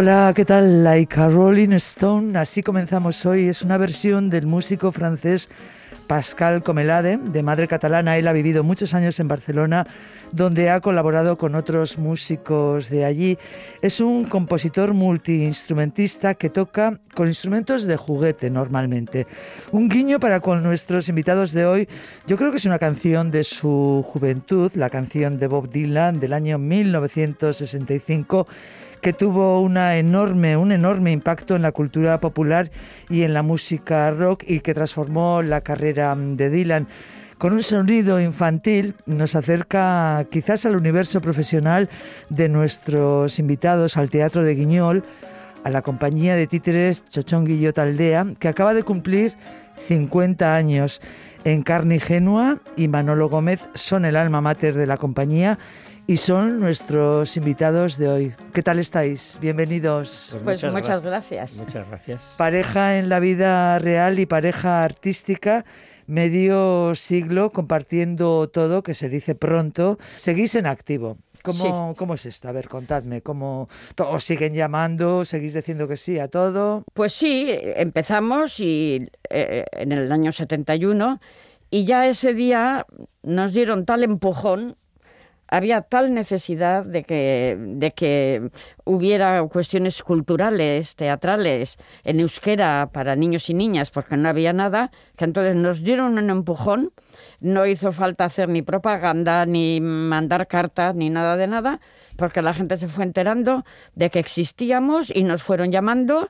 Hola, ¿qué tal? Like a Rolling Stone, así comenzamos hoy. Es una versión del músico francés Pascal Comelade, de madre catalana. Él ha vivido muchos años en Barcelona, donde ha colaborado con otros músicos de allí. Es un compositor multiinstrumentista que toca con instrumentos de juguete normalmente. Un guiño para con nuestros invitados de hoy. Yo creo que es una canción de su juventud, la canción de Bob Dylan del año 1965 que tuvo una enorme, un enorme impacto en la cultura popular y en la música rock y que transformó la carrera de Dylan. Con un sonido infantil nos acerca quizás al universo profesional de nuestros invitados al Teatro de Guiñol, a la compañía de títeres Chochón Guillot Aldea, que acaba de cumplir 50 años. En Carne Genua y Manolo Gómez son el alma mater de la compañía y son nuestros invitados de hoy. ¿Qué tal estáis? Bienvenidos. Pues, pues muchas, gracias. Muchas gracias. Pareja en la vida real y pareja artística, medio siglo compartiendo todo, que se dice pronto. Seguís en activo. ¿Cómo, ¿Cómo, es esto? A ver, contadme, ¿cómo os siguen llamando? ¿Seguís diciendo que sí a todo? Pues sí, empezamos y, eh, en el año 71 y ya ese día nos dieron tal empujón había tal necesidad de que, de que hubiera cuestiones culturales, teatrales, en euskera para niños y niñas, porque no había nada, que entonces nos dieron un empujón, no hizo falta hacer ni propaganda, ni mandar cartas, ni nada de nada, porque la gente se fue enterando de que existíamos y nos fueron llamando,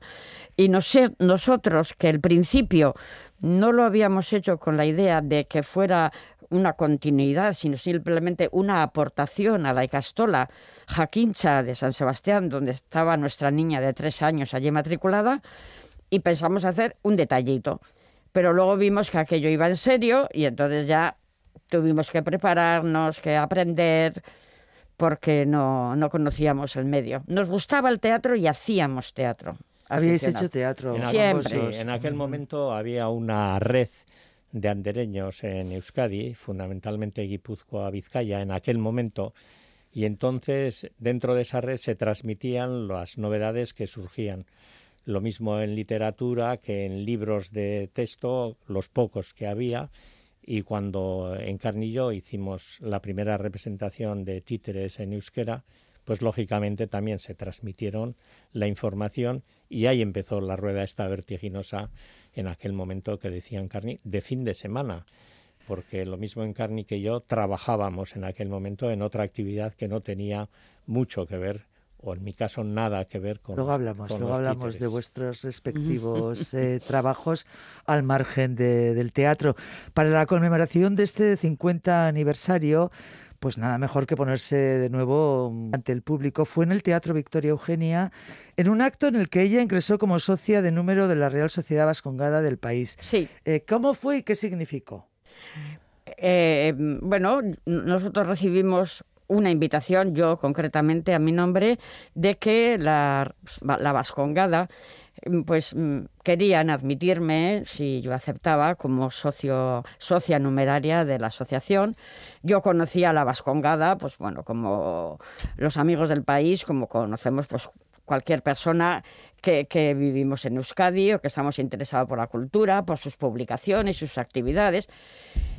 y nosotros, que al principio no lo habíamos hecho con la idea de que fuera una continuidad, sino simplemente una aportación a la Icastola Jaquincha de San Sebastián, donde estaba nuestra niña de tres años allí matriculada, y pensamos hacer un detallito. Pero luego vimos que aquello iba en serio y entonces ya tuvimos que prepararnos, que aprender, porque no, no conocíamos el medio. Nos gustaba el teatro y hacíamos teatro. Habíais hecho teatro. En Siempre. en aquel momento había una red de andereños en Euskadi, fundamentalmente Guipúzcoa, Vizcaya, en aquel momento, y entonces dentro de esa red se transmitían las novedades que surgían. Lo mismo en literatura que en libros de texto, los pocos que había, y cuando en Carnillo hicimos la primera representación de títeres en euskera, pues lógicamente también se transmitieron la información y ahí empezó la rueda esta vertiginosa en aquel momento que decían Carni de fin de semana porque lo mismo en Carni que yo trabajábamos en aquel momento en otra actividad que no tenía mucho que ver o en mi caso nada que ver con luego hablamos luego hablamos de vuestros respectivos eh, trabajos al margen del teatro. Para la conmemoración de este 50 aniversario pues nada mejor que ponerse de nuevo ante el público. Fue en el Teatro Victoria Eugenia, en un acto en el que ella ingresó como socia de número de la Real Sociedad Vascongada del país. Sí. Eh, ¿Cómo fue y qué significó? Eh, bueno, nosotros recibimos una invitación, yo concretamente a mi nombre, de que la, la Vascongada Mm, pues mm, querían admitirme si yo aceptaba como socio socia numeraria de la asociación. Yo conocía la Vascongada, pues bueno, como los amigos del país, como conocemos pues cualquier persona que, que, vivimos en Euskadi o que estamos interesados por la cultura, por sus publicaciones, sus actividades.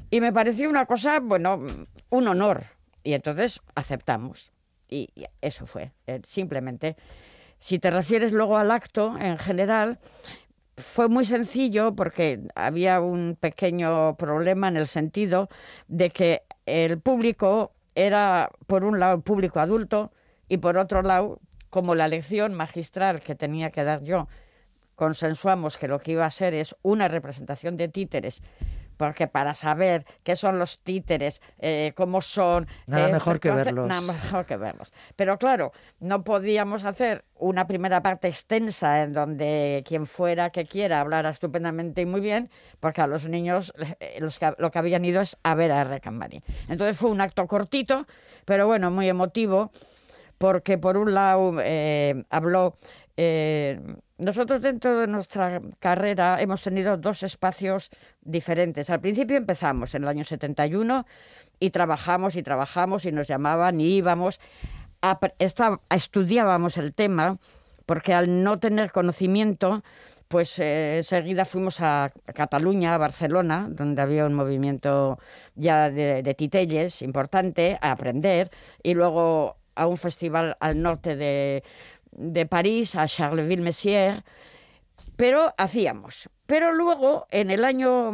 Y me pareció una cosa, bueno, un honor. Y entonces aceptamos. Y, y eso fue, eh, simplemente. Si te refieres luego al acto en general, fue muy sencillo porque había un pequeño problema en el sentido de que el público era, por un lado, el público adulto y por otro lado, como la lección magistral que tenía que dar yo, consensuamos que lo que iba a ser es una representación de títeres porque para saber qué son los títeres, eh, cómo son... Nada eh, mejor que verlos. Nada mejor que verlos. Pero claro, no podíamos hacer una primera parte extensa en donde quien fuera que quiera hablara estupendamente y muy bien, porque a los niños eh, los que, lo que habían ido es a ver a R. Cambani. Entonces fue un acto cortito, pero bueno, muy emotivo, porque por un lado habló... Nosotros dentro de nuestra carrera hemos tenido dos espacios diferentes. Al principio empezamos en el año 71 y trabajamos y trabajamos y nos llamaban y íbamos, a, estudiábamos el tema porque al no tener conocimiento, pues eh, enseguida fuimos a Cataluña, a Barcelona, donde había un movimiento ya de, de titelles importante, a aprender, y luego a un festival al norte de, de París a Charleville-Messières, pero hacíamos. Pero luego, en el año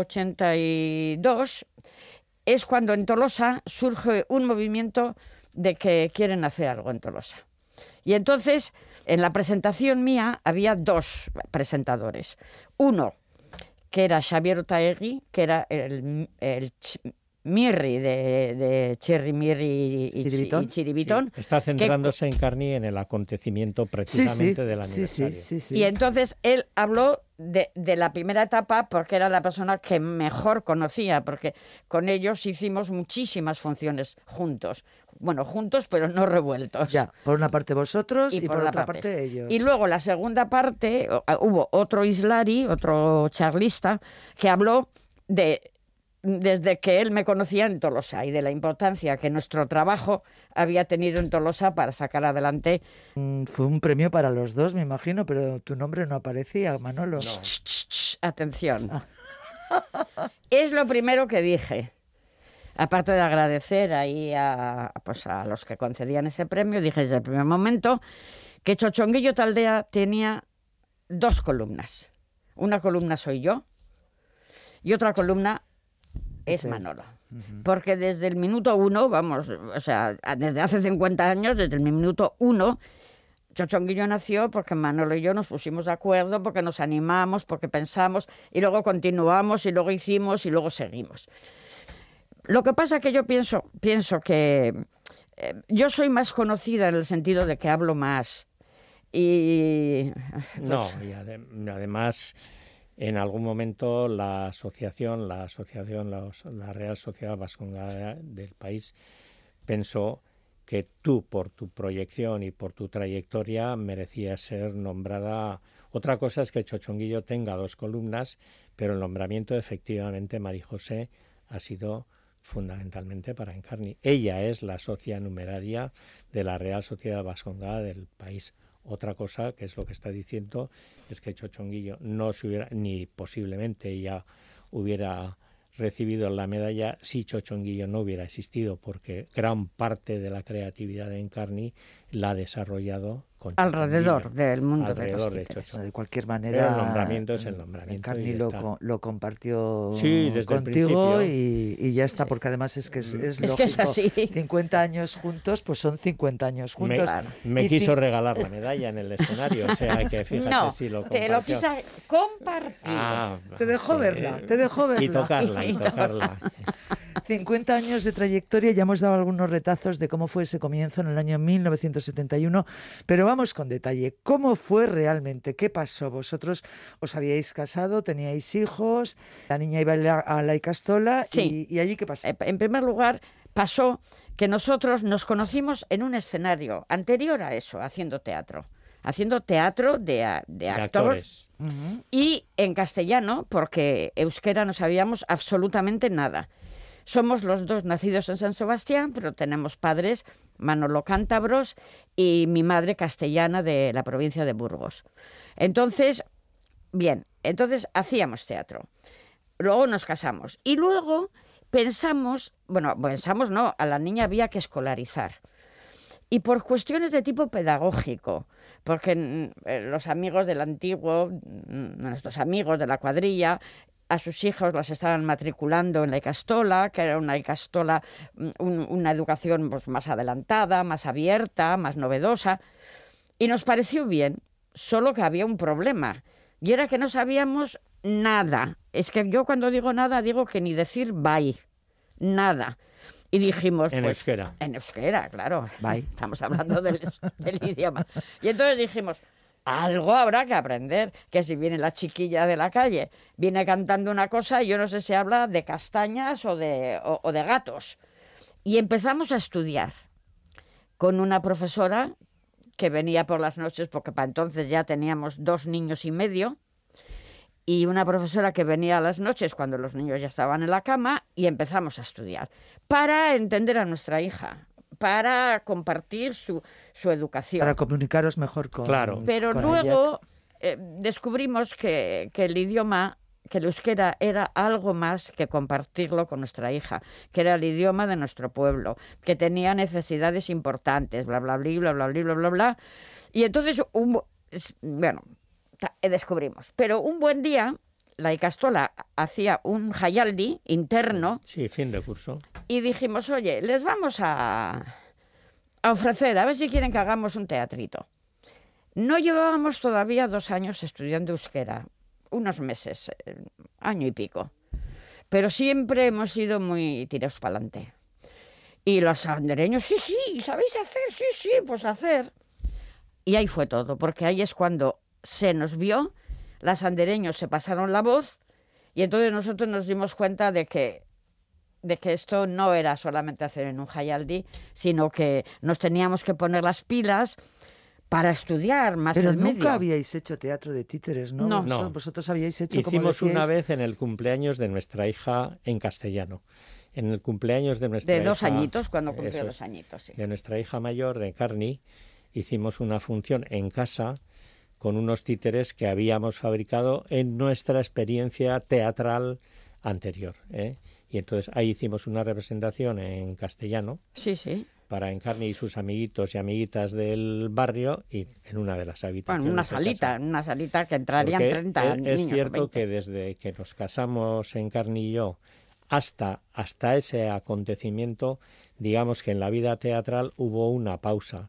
82, mm, es cuando en Tolosa surge un movimiento de que quieren hacer algo en Tolosa. Y entonces, en la presentación mía había dos presentadores. Uno, que era Xavier Otaegui, que era el, el Mirri, de, de Cherry Mirri y Chiribitón. está centrándose en Carni en el acontecimiento precisamente del aniversario. y entonces él habló de, de, la primera etapa porque era la persona que mejor conocía, porque con ellos hicimos muchísimas funciones juntos. Bueno, juntos, pero no revueltos. Ya, por una parte vosotros y, por, otra parte. ellos. Y luego la segunda parte, hubo otro Islari, otro charlista, que habló de desde que él me conocía en Tolosa y de la importancia que nuestro trabajo había tenido en Tolosa para sacar adelante. Mm, fue un premio para los dos, me imagino, pero tu nombre no aparecía, Manolo. atención. es lo primero que dije. Aparte de agradecer ahí a, pues a los que concedían ese premio, dije desde el primer momento que Chochonguillo Taldea tenía dos columnas. Una columna soy yo y otra columna es Manolo. Porque desde el minuto uno, vamos, o sea, desde hace 50 años, desde el minuto uno, Chochonguillo nació porque Manolo y yo nos pusimos de acuerdo, porque nos animamos, porque pensamos, y luego continuamos, y luego hicimos, y luego seguimos. Lo que pasa es que yo pienso, pienso que eh, yo soy más conocida en el sentido de que hablo más. Y. no, y además en algún momento la asociación, la asociación, la, Real Sociedad Vascongada del país pensó que tú, por tu proyección y por tu trayectoria, merecías ser nombrada. Otra cosa es que Chochonguillo tenga dos columnas, pero el nombramiento, efectivamente, María José ha sido fundamentalmente para Encarni. Ella es la socia numeraria de la Real Sociedad Vascongada del país. Otra cosa, que es lo que está diciendo, es que Chochonguillo no se hubiera, ni posiblemente ya hubiera recibido la medalla si Chochonguillo no hubiera existido, porque gran parte de la creatividad de Encarni la ha desarrollado alrededor del mundo alrededor de, de cualquier manera el nombramiento es el nombramiento Encarni lo, lo, compartió contigo y, ya está porque además es que es, es, es, que es así. 50 años juntos pues son 50 años juntos. Me, quiso regalar la medalla en el escenario o sea que fíjate no, si lo te lo quise compartir. Ah, te dejó verla te dejó verla. y tocarla y tocarla 50 años de trayectoria, ya hemos dado algunos retazos de cómo fue ese comienzo en el año 1971, pero vamos con detalle. ¿Cómo fue realmente? ¿Qué pasó? ¿Vosotros os habíais casado? ¿Teníais hijos? ¿La niña iba a la Icastola? Sí. ¿Y, allí qué pasó? Eh, en primer lugar, pasó que nosotros nos conocimos en un escenario anterior a eso, haciendo teatro haciendo teatro de, de, actores, y en castellano, porque euskera no sabíamos absolutamente nada. Somos los dos nacidos en San Sebastián, pero tenemos padres Manolo cántabros y mi madre castellana de la provincia de Burgos. Entonces, bien, entonces hacíamos teatro. Luego nos casamos y luego pensamos, bueno, pensamos no, a la niña había que escolarizar. Y por cuestiones de tipo pedagógico, porque mm, eh, los amigos del antiguo, mm, nuestros amigos de la cuadrilla, a sus hijos las estaban matriculando en la Icastola, que era una Icastola, mm, una educación pues, más adelantada, más abierta, más novedosa, y nos pareció bien, solo que había un problema, y era que no sabíamos nada. Es que yo cuando digo nada digo que ni decir bye, nada. Y dijimos... En pues, euskera. En euskera, claro. Bye. Estamos hablando del, del idioma. Y entonces dijimos, algo habrá que aprender, que si viene la chiquilla de la calle, viene cantando una cosa, yo no sé si habla de castañas o de, o, de gatos. Y empezamos a estudiar con una profesora que venía por las noches, porque para entonces ya teníamos dos niños y medio, y una profesora que venía a las noches cuando los niños ya estaban en la cama, y empezamos a estudiar, para entender a nuestra hija, para compartir su, su educación. Para comunicaros mejor con Claro. Pero con luego eh, descubrimos que, que el idioma que el euskera era algo más que compartirlo con nuestra hija, que era el idioma de nuestro pueblo, que tenía necesidades importantes, bla, bla, bla, bla, bla, bla, bla, bla, bla. Y entonces, un, bueno, eh, descubrimos. Pero un buen día, la Icastola hacía un hayaldi interno Sí, fin de curso. y dijimos, oye, les vamos a, a ofrecer, a ver si quieren que hagamos un teatrito. No llevábamos todavía dos años estudiando euskera, unos meses, eh, año y pico. Pero siempre hemos sido muy tirados para adelante. Y los andereños, sí, sí, ¿sabéis hacer? Sí, sí, pues hacer. Y ahí fue todo, porque ahí es cuando se nos vio, las andereños se pasaron la voz y entonces nosotros nos dimos cuenta de que de que esto no era solamente hacer en un hayaldi, sino que nos teníamos que poner las pilas para estudiar más Pero el nunca medio. habíais hecho teatro de títeres, ¿no? No. Vosotros, No. vosotros habíais hecho como Hicimos una vez en el cumpleaños de nuestra hija en castellano. En el cumpleaños de nuestra de dos hija- añitos, cuando cumplió dos añitos, sí. de nuestra hija mayor, de Carni, hicimos una función en casa con unos títeres que habíamos fabricado en nuestra experiencia teatral anterior. ¿eh? Y entonces ahí hicimos una representación en castellano Sí, sí. para Encarni y sus amiguitos y amiguitas del barrio y en una de las habitaciones. Bueno, una salita, en una salita que entrarían Porque 30 es- niños. Es cierto 20. que desde que nos casamos en Carni y yo hasta, hasta ese acontecimiento, digamos que en la vida teatral hubo una pausa.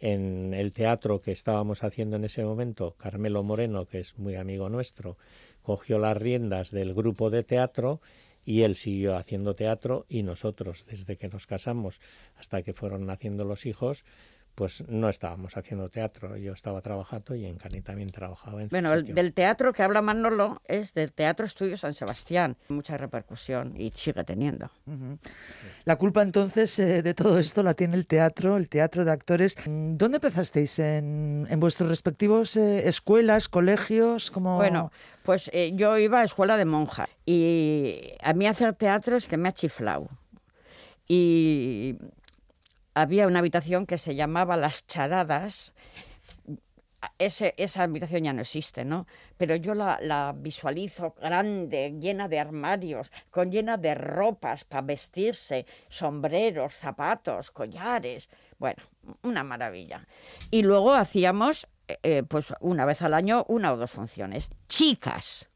En el teatro que estábamos haciendo en ese momento, Carmelo Moreno, que es muy amigo nuestro, cogió las riendas del grupo de teatro y él siguió haciendo teatro y nosotros, desde que nos casamos hasta que fueron naciendo los hijos, pues no estábamos haciendo teatro. Yo estaba trabajando y en Cani también trabajaba en Bueno, el- del teatro que habla Manolo es del Teatro Estudio San Sebastián. Mucha repercusión y sigue teniendo. La culpa entonces eh, de todo esto la tiene el teatro, el teatro de actores. ¿Dónde empezasteis? ¿En, en vuestros respectivos eh, escuelas, colegios? Como... Bueno, pues eh, yo iba a escuela de monja y a mí hacer teatro es que me ha chiflado. Y había una habitación que se llamaba Las Charadas. Ese- esa habitación ya no existe, ¿no? Pero yo la, la visualizo grande, llena de armarios, con llena de ropas para vestirse, sombreros, zapatos, collares. Bueno, una maravilla. Y luego hacíamos, eh, eh, pues una vez al año, una o dos funciones. Chicas.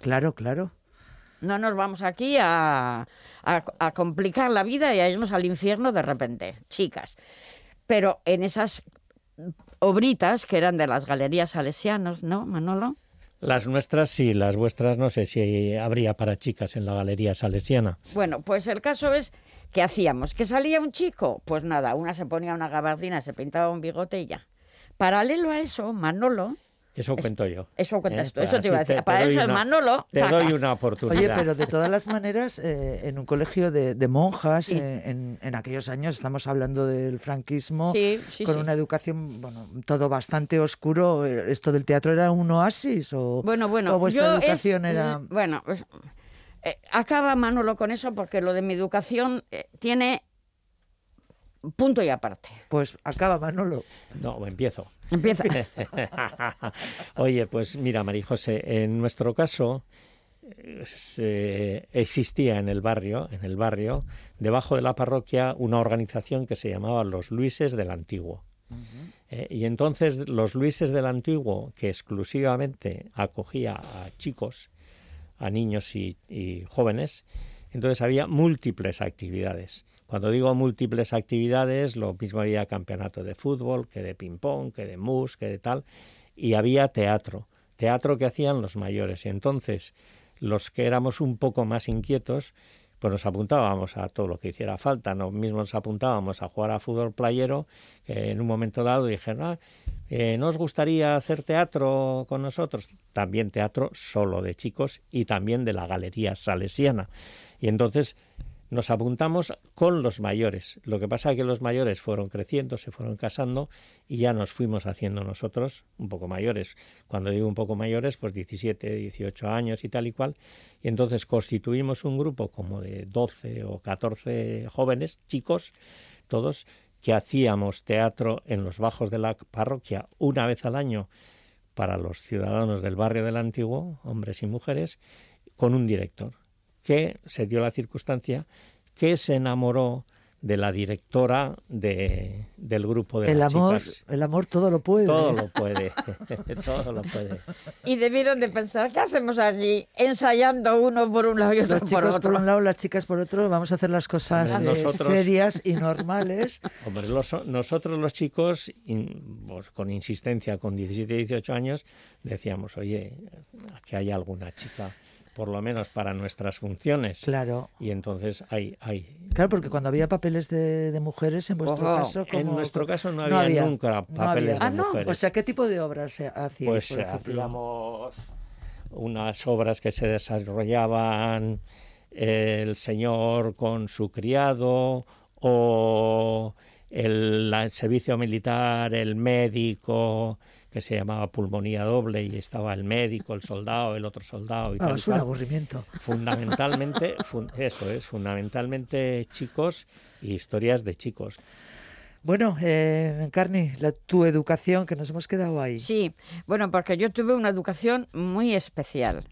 Claro, claro. No nos vamos aquí a, a- a complicar la vida y a irnos al infierno de repente, chicas. Pero en esas obritas que eran de las galerías salesianos, ¿no, Manolo? Las nuestras sí, las vuestras no sé si habría para chicas en la galería salesiana. Bueno, pues el caso es que hacíamos, que salía un chico, pues nada, una se ponía una gabardina, se pintaba un bigote y ya. Paralelo a eso, Manolo, Eso cuento yo. eso cuentas ¿eh? tú, eso te iba a decir, para doy eso una- Manolo, Te taca. doy una oportunidad. Oye, pero de todas las maneras, eh, en un colegio de, de monjas, Sí. eh, en, en aquellos años, estamos hablando del franquismo, Sí, sí, con sí. una educación, bueno, todo bastante oscuro. eh, ¿Esto del teatro era un oasis o, Bueno, bueno, o vuestra yo es- educación era...? Bueno, pues, eh, acaba Manolo con eso porque lo de mi educación tiene punto y aparte. Pues acaba Manolo. No, empiezo. Empieza. Oye, pues mira, María José, en nuestro caso se- existía en el barrio, en el barrio, debajo de la parroquia, una organización que se llamaba Los Luises del Antiguo. Eh, y entonces los Luises del Antiguo, que exclusivamente acogía a chicos, a niños y, y jóvenes, entonces había múltiples actividades. Cuando digo múltiples actividades, lo mismo había campeonato de fútbol, que de ping-pong, que de mus, que de tal, y había teatro, teatro que hacían los mayores. Y entonces los que éramos un poco más inquietos, pues nos apuntábamos a todo lo que hiciera falta. Nos mismos nos apuntábamos a jugar a fútbol playero, que en un momento dado dijeron, ah, eh, ¿no os gustaría hacer teatro con nosotros? También teatro solo de chicos y también de la Galería Salesiana. Y entonces nos apuntamos con los mayores. Lo que pasa es que los mayores fueron creciendo, se fueron casando y ya nos fuimos haciendo nosotros un poco mayores. Cuando digo un poco mayores, pues 17, 18 años y tal y cual. Y entonces constituimos un grupo como de 12 o 14 jóvenes, chicos, todos, que hacíamos teatro en los bajos de la parroquia una vez al año para los ciudadanos del barrio del Antiguo, hombres y mujeres, con un director que se dio la circunstancia que se enamoró de la directora de, del grupo de el las amor, chicas. El amor todo lo puede. Todo lo puede, todo lo puede. Y debieron de pensar, ¿qué hacemos allí? Ensayando uno por un lado y otro Los por chicos otro. por un lado, las chicas por otro, vamos a hacer las cosas Hombre, eh, nosotros- serias y normales. Hombre, los- nosotros los chicos, in- pues, con insistencia, con 17 y 18 años, decíamos, oye, que haya alguna chica, por lo menos para nuestras funciones. Claro. Y entonces hay, hay. Claro, porque cuando había papeles de, de mujeres, en vuestro Ojo, caso, En nuestro caso no había, nunca no papeles había. Ah, de no. mujeres. O sea, ¿qué tipo de obras se hacíais, Pues por hacíamos unas obras que se desarrollaban el señor con su criado o el servicio militar, el médico que se llamaba pulmonía doble y estaba el médico, el soldado, el otro soldado y Ah, tal es un aburrimiento. Fundamentalmente, fun- eso es, fundamentalmente chicos y historias de chicos. Bueno, eh, Encarni, la, tu educación, que nos hemos quedado ahí. Sí, bueno, porque yo tuve una educación muy especial.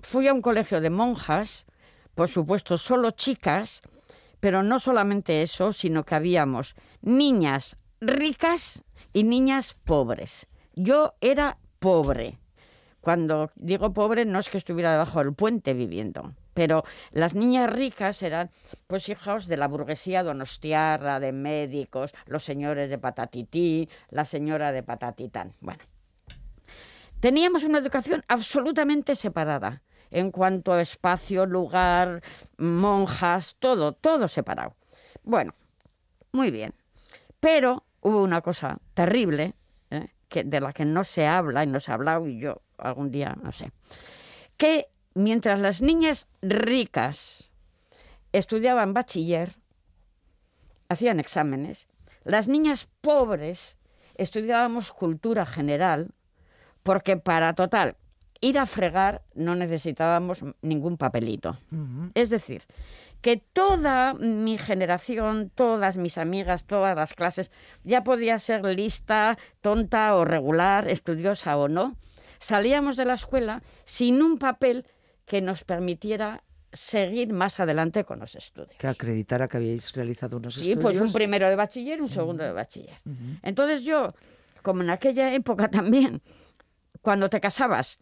Fui a un colegio de monjas, por supuesto, solo chicas, pero no solamente eso, sino que habíamos niñas ricas y niñas pobres. Yo era pobre. Cuando digo pobre no es que estuviera debajo del puente viviendo, pero las niñas ricas eran pues hijos de la burguesía donostiarra, de médicos, los señores de patatití, la señora de patatitán. Bueno, teníamos una educación absolutamente separada en cuanto a espacio, lugar, monjas, todo, todo separado. Bueno, muy bien. Pero hubo una cosa terrible. De la que no se habla y no se ha hablado, y yo algún día, no sé, que mientras las niñas ricas estudiaban bachiller, hacían exámenes, las niñas pobres estudiábamos cultura general, porque para total ir a fregar no necesitábamos ningún papelito. Es decir, que toda mi generación, todas mis amigas, todas las clases, ya podía ser lista, tonta o regular, estudiosa o no, salíamos de la escuela sin un papel que nos permitiera seguir más adelante con los estudios. Que acreditara que habíais realizado unos Sí, estudios. pues un primero de bachiller, un segundo de bachiller. Entonces yo, como en aquella época también, cuando te casabas,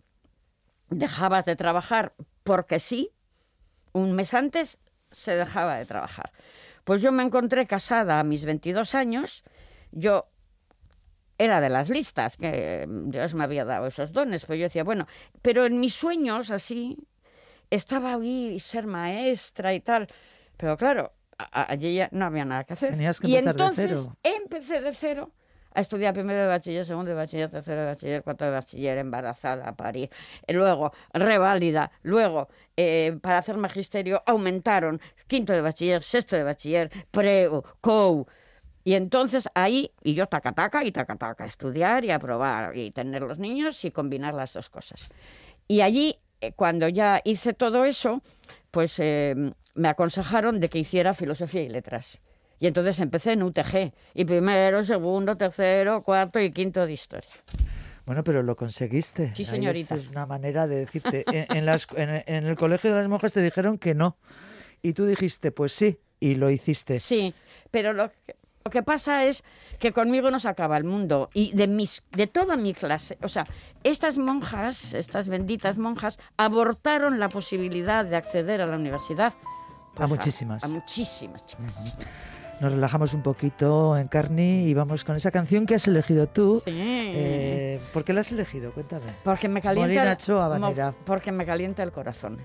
dejabas de trabajar porque sí, un mes antes se dejaba de trabajar. Pues yo me encontré casada a mis 22 años, yo era de las listas, que Dios me había dado esos dones, pues yo decía, bueno, pero en mis sueños así estaba ahí ser maestra y tal, pero claro, allí ya no había nada que hacer. Tenías que y empezar de entonces cero. empecé de cero a estudiar primero de bachiller, segundo de bachiller, tercero de bachiller, cuarto de bachiller, embarazada, a parir, Eh, luego reválida, luego eh, para hacer magisterio aumentaron quinto de bachiller, sexto de bachiller, preo, COU. Y entonces ahí, y yo taca taca y taca taca, estudiar y aprobar y tener los niños y combinar las dos cosas. Y allí, eh, cuando ya hice todo eso, pues me aconsejaron de que hiciera filosofía y letras. Y entonces empecé en UTG, y primero, segundo, tercero, cuarto y quinto de historia. Bueno, pero lo conseguiste. Sí, señorita. Es una manera de decirte. En, en las- en- en el colegio de las monjas te dijeron que no. Y tú dijiste, pues sí, y lo hiciste. Sí, pero lo que... Lo que pasa es que conmigo no se acaba el mundo y de mis de toda mi clase, o sea, estas monjas, estas benditas monjas abortaron la posibilidad de acceder a la universidad. a muchísimas. A, muchísimas chicas. Nos relajamos un poquito en Carni y vamos con esa canción que has elegido tú. Sí. Eh, ¿Por qué la has elegido? Cuéntame. porque me calienta Molina el- Cho, habanera. mo- porque me calienta el corazón.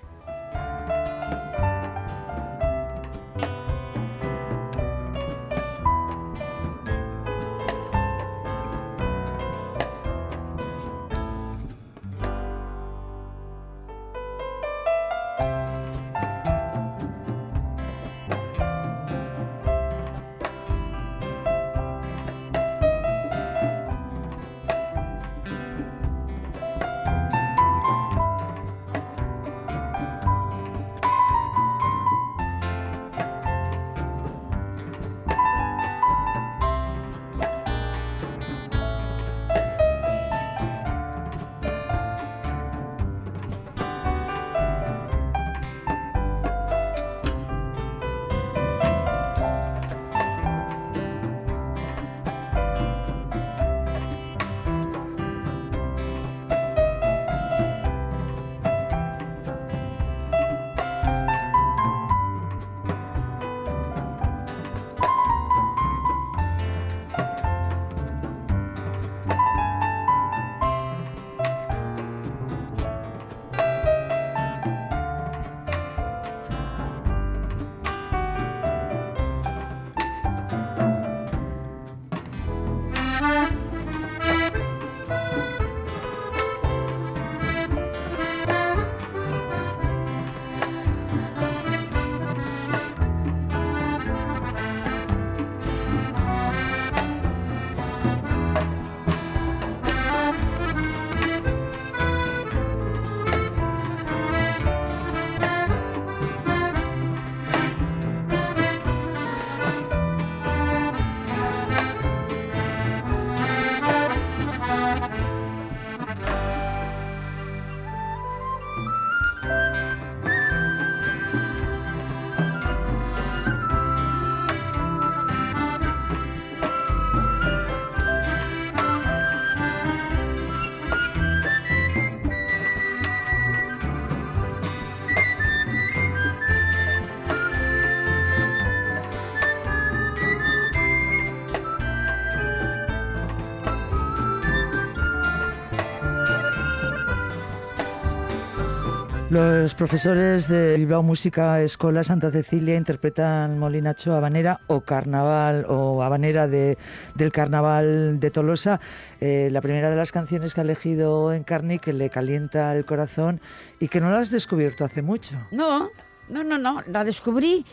Los profesores de Bilbao Música Escola Santa Cecilia interpretan Molinacho Habanera o Carnaval o Habanera de, del Carnaval de Tolosa, eh, la primera de las canciones que ha elegido Encarni que le calienta el corazón y que no la has descubierto hace mucho. No, no, no, no. La descubrí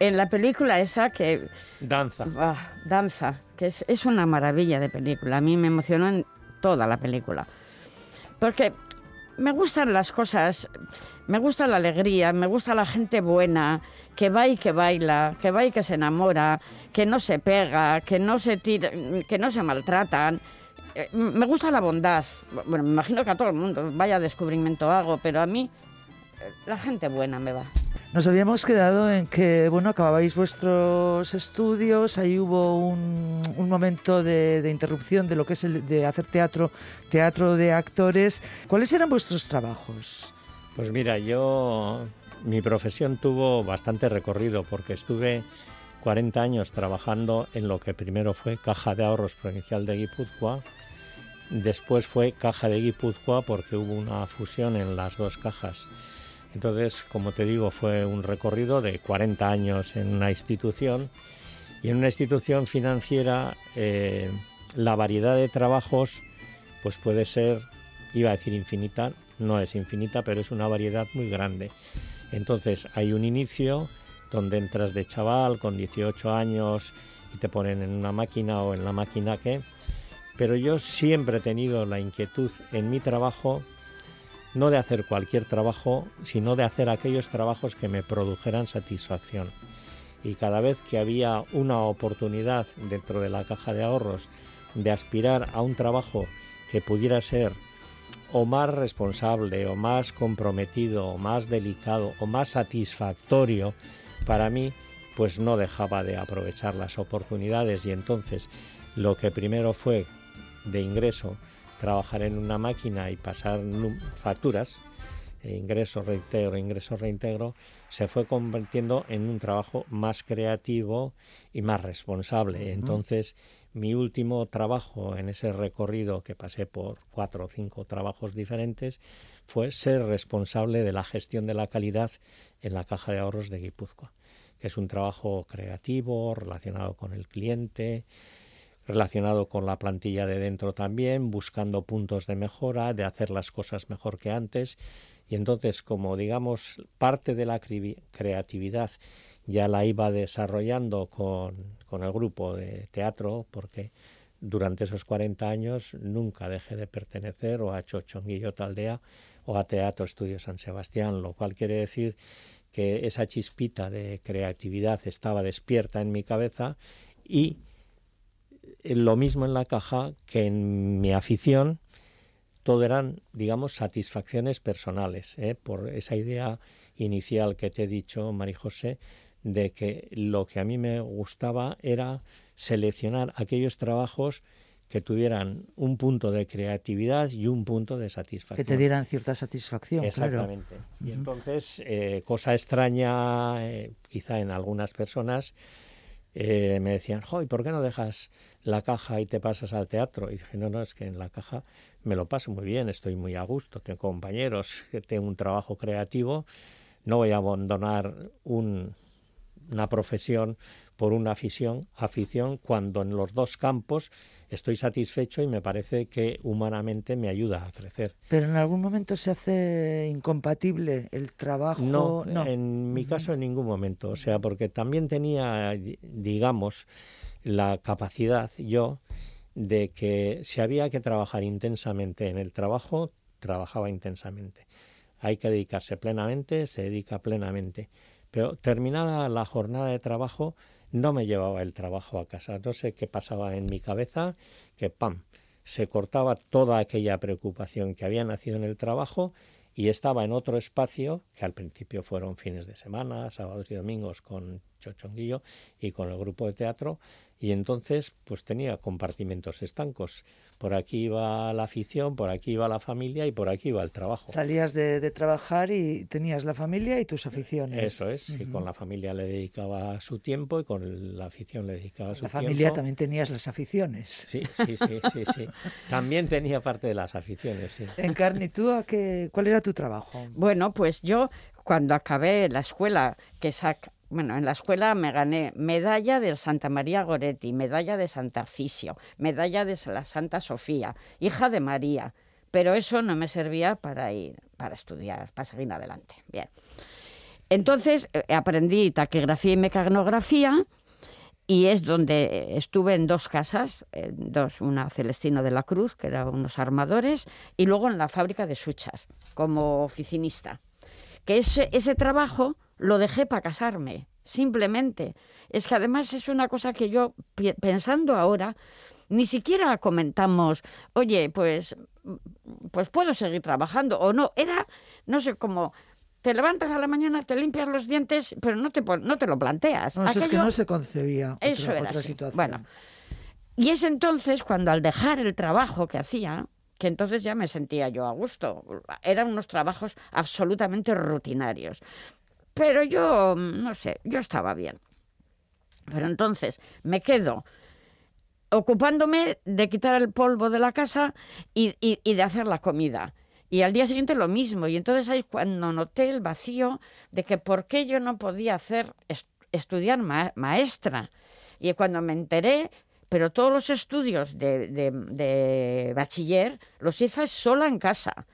en la película esa que Danza. Ah, danza, que es, es una maravilla de película. A mí me emocionó en toda la película. Porque me gustan las cosas, me gusta la alegría, me gusta la gente buena, que va y que baila, que va y que se enamora, que no se pega, que no se tira, que no se maltratan. Eh, Me gusta la bondad. Bueno, me imagino que a todo el mundo vaya descubrimiento hago, pero a mí eh, la gente buena me va. Nos habíamos quedado en que, bueno, acababais vuestros estudios, ahí hubo un, momento de, de interrupción de lo que es el de hacer teatro, teatro de actores. ¿Cuáles eran vuestros trabajos? Pues mira, yo, mi profesión tuvo bastante recorrido porque estuve 40 años trabajando en lo que primero fue Caja de Ahorros Provincial de Guipúzcoa, después fue Caja de Guipúzcoa porque hubo una fusión en las dos cajas. Entonces, como te digo, fue un recorrido de 40 años en una institución y en una institución financiera eh, la variedad de trabajos pues puede ser, iba a decir infinita, no es infinita, pero es una variedad muy grande. Entonces hay un inicio donde entras de chaval con 18 años y te ponen en una máquina o en la máquina que... Pero yo siempre he tenido la inquietud en mi trabajo no de hacer cualquier trabajo, sino de hacer aquellos trabajos que me produjeran satisfacción. Y cada vez que había una oportunidad dentro de la caja de ahorros de aspirar a un trabajo que pudiera ser o más responsable, o más comprometido, o más delicado, o más satisfactorio para mí, pues no dejaba de aprovechar las oportunidades y entonces lo que primero fue de ingreso trabajar en una máquina y pasar facturas, e ingreso, reintegro, ingreso, reintegro, se fue convirtiendo en un trabajo más creativo y más responsable. Entonces, mi último trabajo en ese recorrido que pasé por cuatro o cinco trabajos diferentes fue ser responsable de la gestión de la calidad en la caja de ahorros de Guipúzcoa, que es un trabajo creativo, relacionado con el cliente, relacionado con la plantilla de dentro también, buscando puntos de mejora, de hacer las cosas mejor que antes. Y entonces, como digamos, parte de la creatividad ya la iba desarrollando con, con el grupo de teatro, porque durante esos 40 años nunca dejé de pertenecer o a Chochonguillo Taldea o a Teatro Estudio San Sebastián, lo cual quiere decir que esa chispita de creatividad estaba despierta en mi cabeza y lo mismo en la caja que en mi afición, todo eran, digamos, satisfacciones personales, ¿eh? por esa idea inicial que te he dicho, María José, de que lo que a mí me gustaba era seleccionar aquellos trabajos que tuvieran un punto de creatividad y un punto de satisfacción. Que te dieran cierta satisfacción. Exactamente. Y entonces, eh, cosa extraña, eh, quizá en algunas personas, eh, me decían, ¿y ¿por qué no dejas la caja y te pasas al teatro? Y dije, no, no, es que en la caja me lo paso muy bien, estoy muy a gusto, tengo compañeros, tengo un trabajo creativo, no voy a abandonar un, una profesión por una afición, afición cuando en los dos campos estoy satisfecho y me parece que humanamente me ayuda a crecer. Pero en algún momento se hace incompatible el trabajo. No, en mi caso en ningún momento, o sea, porque también tenía, digamos, la capacidad yo de que si había que trabajar intensamente en el trabajo, trabajaba intensamente. Hay que dedicarse plenamente, se dedica plenamente. Pero terminada la jornada de trabajo, no me llevaba el trabajo a casa. No sé qué pasaba en mi cabeza, que pam, se cortaba toda aquella preocupación que había nacido en el trabajo y estaba en otro espacio, que al principio fueron fines de semana, sábados y domingos con Chochonguillo y con el grupo de teatro, y entonces pues tenía compartimentos estancos. Por aquí iba la afición, por aquí iba la familia y por aquí iba el trabajo. Salías de, trabajar y tenías la familia y tus aficiones. Eso es, y con la familia le dedicaba su tiempo y con la afición le dedicaba su tiempo. La familia también tenías las aficiones. Sí, sí, sí, sí, sí. También tenía parte de las aficiones, sí. Encarni, ¿tú a qué, cuál era tu trabajo? Bueno, pues yo cuando acabé la escuela, que sac bueno, en la escuela me gané medalla del Santa María Goretti, medalla de Santa Cisio, medalla de la Santa Sofía, hija de María, pero eso no me servía para ir, para estudiar, para seguir adelante. Bien. Entonces eh, aprendí taquigrafía y mecanografía y es donde estuve en dos casas, dos, una Celestino de la Cruz, que eran unos armadores, y luego en la fábrica de Suchas, como oficinista. Que ese, ese trabajo lo dejé para casarme, simplemente. Es que además es una cosa que yo, pensando ahora, ni siquiera comentamos, oye, pues, pues puedo seguir trabajando o no. Era, no sé, cómo te levantas a la mañana, te limpias los dientes, pero no te, no te lo planteas. No, es que no se concebía eso otra, otra situación. Bueno, y es entonces cuando al dejar el trabajo que hacía, entonces ya me sentía yo a gusto. Eran unos trabajos absolutamente rutinarios. Pero yo, no sé, yo estaba bien. Pero entonces me quedo ocupándome de quitar el polvo de la casa y, de hacer la comida. Y al día siguiente lo mismo. Y entonces ahí cuando noté el vacío de que por qué yo no podía hacer estudiar maestra. Y cuando me enteré, pero todos los estudios de, de, bachiller los hice sola en casa.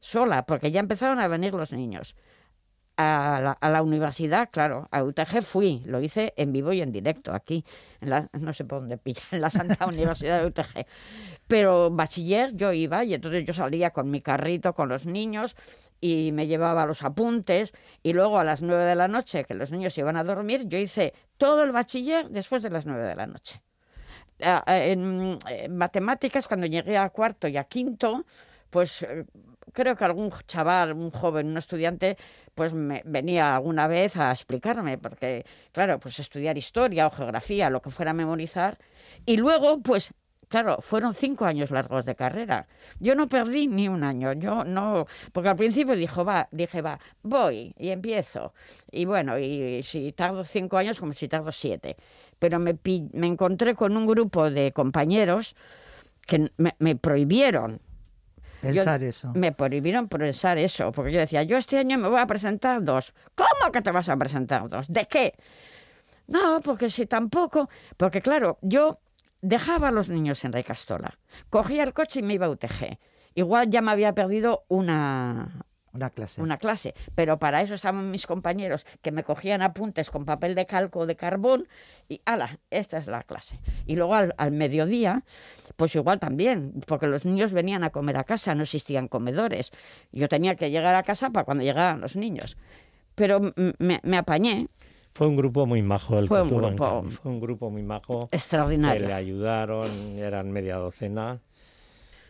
Sola, porque ya empezaron a venir los niños a la, universidad, claro, a UTG fui, lo hice en vivo y en directo aquí, en la, no sé por dónde pilla, en la Santa Universidad de UTG. Pero bachiller yo iba y entonces yo salía con mi carrito con los niños y me llevaba los apuntes y luego a las nueve de la noche, que los niños iban a dormir, yo hice todo el bachiller después de las nueve de la noche. En, en matemáticas, cuando llegué a cuarto y a quinto, pues eh, creo que algún chaval, un joven, un estudiante, pues me venía alguna vez a explicarme, porque claro, pues estudiar historia o geografía, lo que fuera a memorizar, y luego pues Claro, fueron cinco años largos de carrera. Yo no perdí ni un año. Yo no, porque al principio dijo, va, dije, va, voy y empiezo. Y bueno, y si tardo cinco años, como si tardo siete. Pero me, me encontré con un grupo de compañeros que me, prohibieron Pensar eso. Me prohibieron pensar eso, porque yo decía, yo este año me voy a presentar dos. ¿Cómo que te vas a presentar dos? ¿De qué? No, porque si tampoco, porque claro, yo dejaba a los niños en Castola, cogía el coche y me iba a UTG. Igual ya me había perdido una, una clase. Una clase. Pero para eso estaban mis compañeros que me cogían apuntes con papel de calco de carbón y, ala, esta es la clase. Y luego al, mediodía, pues igual también, porque los niños venían a comer a casa, no existían comedores. Yo tenía que llegar a casa para cuando llegaran los niños. Pero me, me apañé fue un grupo muy majo el fue un grupo, Fue un grupo muy majo. Extraordinario. Que le ayudaron, eran media docena.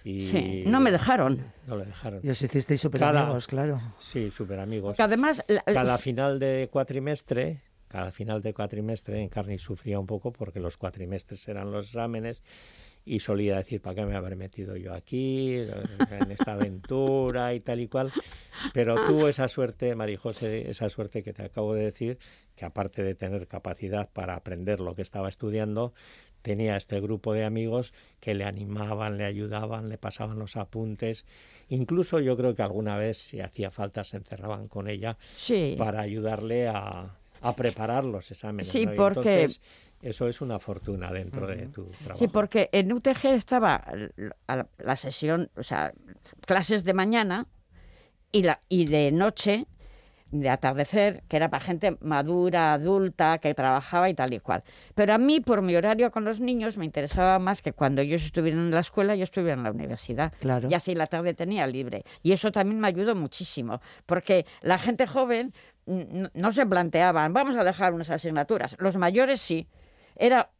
Y sí, no me dejaron. No le dejaron. Y os hicisteis súper amigos, claro. Sí, súper amigos. además... Cada final de cuatrimestre, cada final de cuatrimestre, Encarni sufría un poco porque los cuatrimestres eran los exámenes y solía decir, ¿para qué me haber metido yo aquí, en esta aventura y tal y cual? Pero tuvo esa suerte, Marijose, esa suerte que te acabo de decir, que aparte de tener capacidad para aprender lo que estaba estudiando, tenía este grupo de amigos que le animaban, le ayudaban, le pasaban los apuntes. Incluso yo creo que alguna vez, si hacía falta, se encerraban con ella para ayudarle a, a preparar los exámenes. Sí, porque eso es una fortuna dentro de tu trabajo. Sí, porque en UTG estaba la, sesión, o sea, clases de mañana y, la, y de noche, de atardecer, que era para gente madura, adulta, que trabajaba y tal y cual. Pero a mí, por mi horario con los niños, me interesaba más que cuando ellos estuvieran en la escuela, yo estuviera en la universidad. Claro. Y así la tarde tenía libre. Y eso también me ayudó muchísimo, porque la gente joven no se planteaban, vamos a dejar unas asignaturas. Los mayores sí era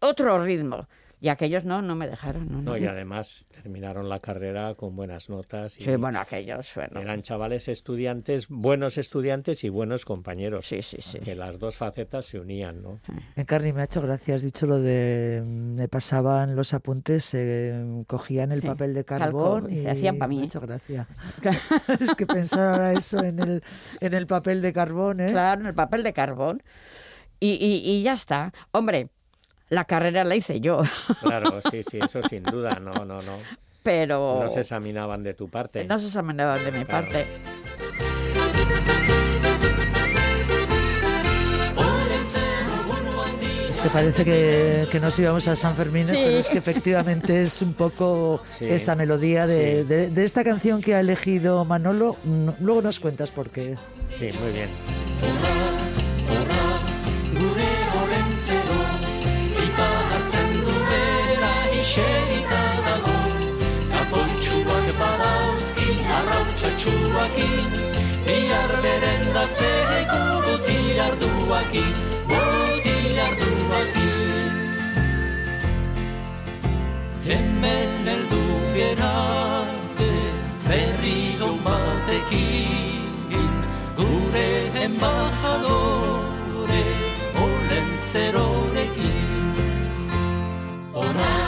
otro ritmo. Y aquellos no, no me dejaron. No, y además terminaron la carrera con buenas notas. sí, bueno, aquellos, bueno. Eran chavales estudiantes, buenos estudiantes y buenos compañeros. Sí, sí, sí. Que las dos facetas se unían, ¿no? Encarni, me ha hecho gracia, has dicho lo de... Me pasaban los apuntes, se cogían el papel de carbón y... Se hacían para mí. Me ha hecho gracia. es que pensar ahora eso en el, en el papel de carbón, ¿eh? Claro, en el papel de carbón. Y, y, ya está. Hombre, la carrera la hice yo. Claro, sí, sí, eso sin duda, no, no, no. Pero... No se examinaban de tu parte. No se examinaban de mi parte. Es que parece que, que nos íbamos a San Fermín, pero es que efectivamente es un poco esa melodía de, de, de, esta canción que ha elegido Manolo. Luego nos cuentas por qué. Sí, muy bien. eserita dago Kapoitzu bat badauzki arrautzatxuaki Bihar beren datzeko boti arduaki Boti arduaki Hemen eldu bierarte berri don batekin Gure embajadore olen zerorekin Horra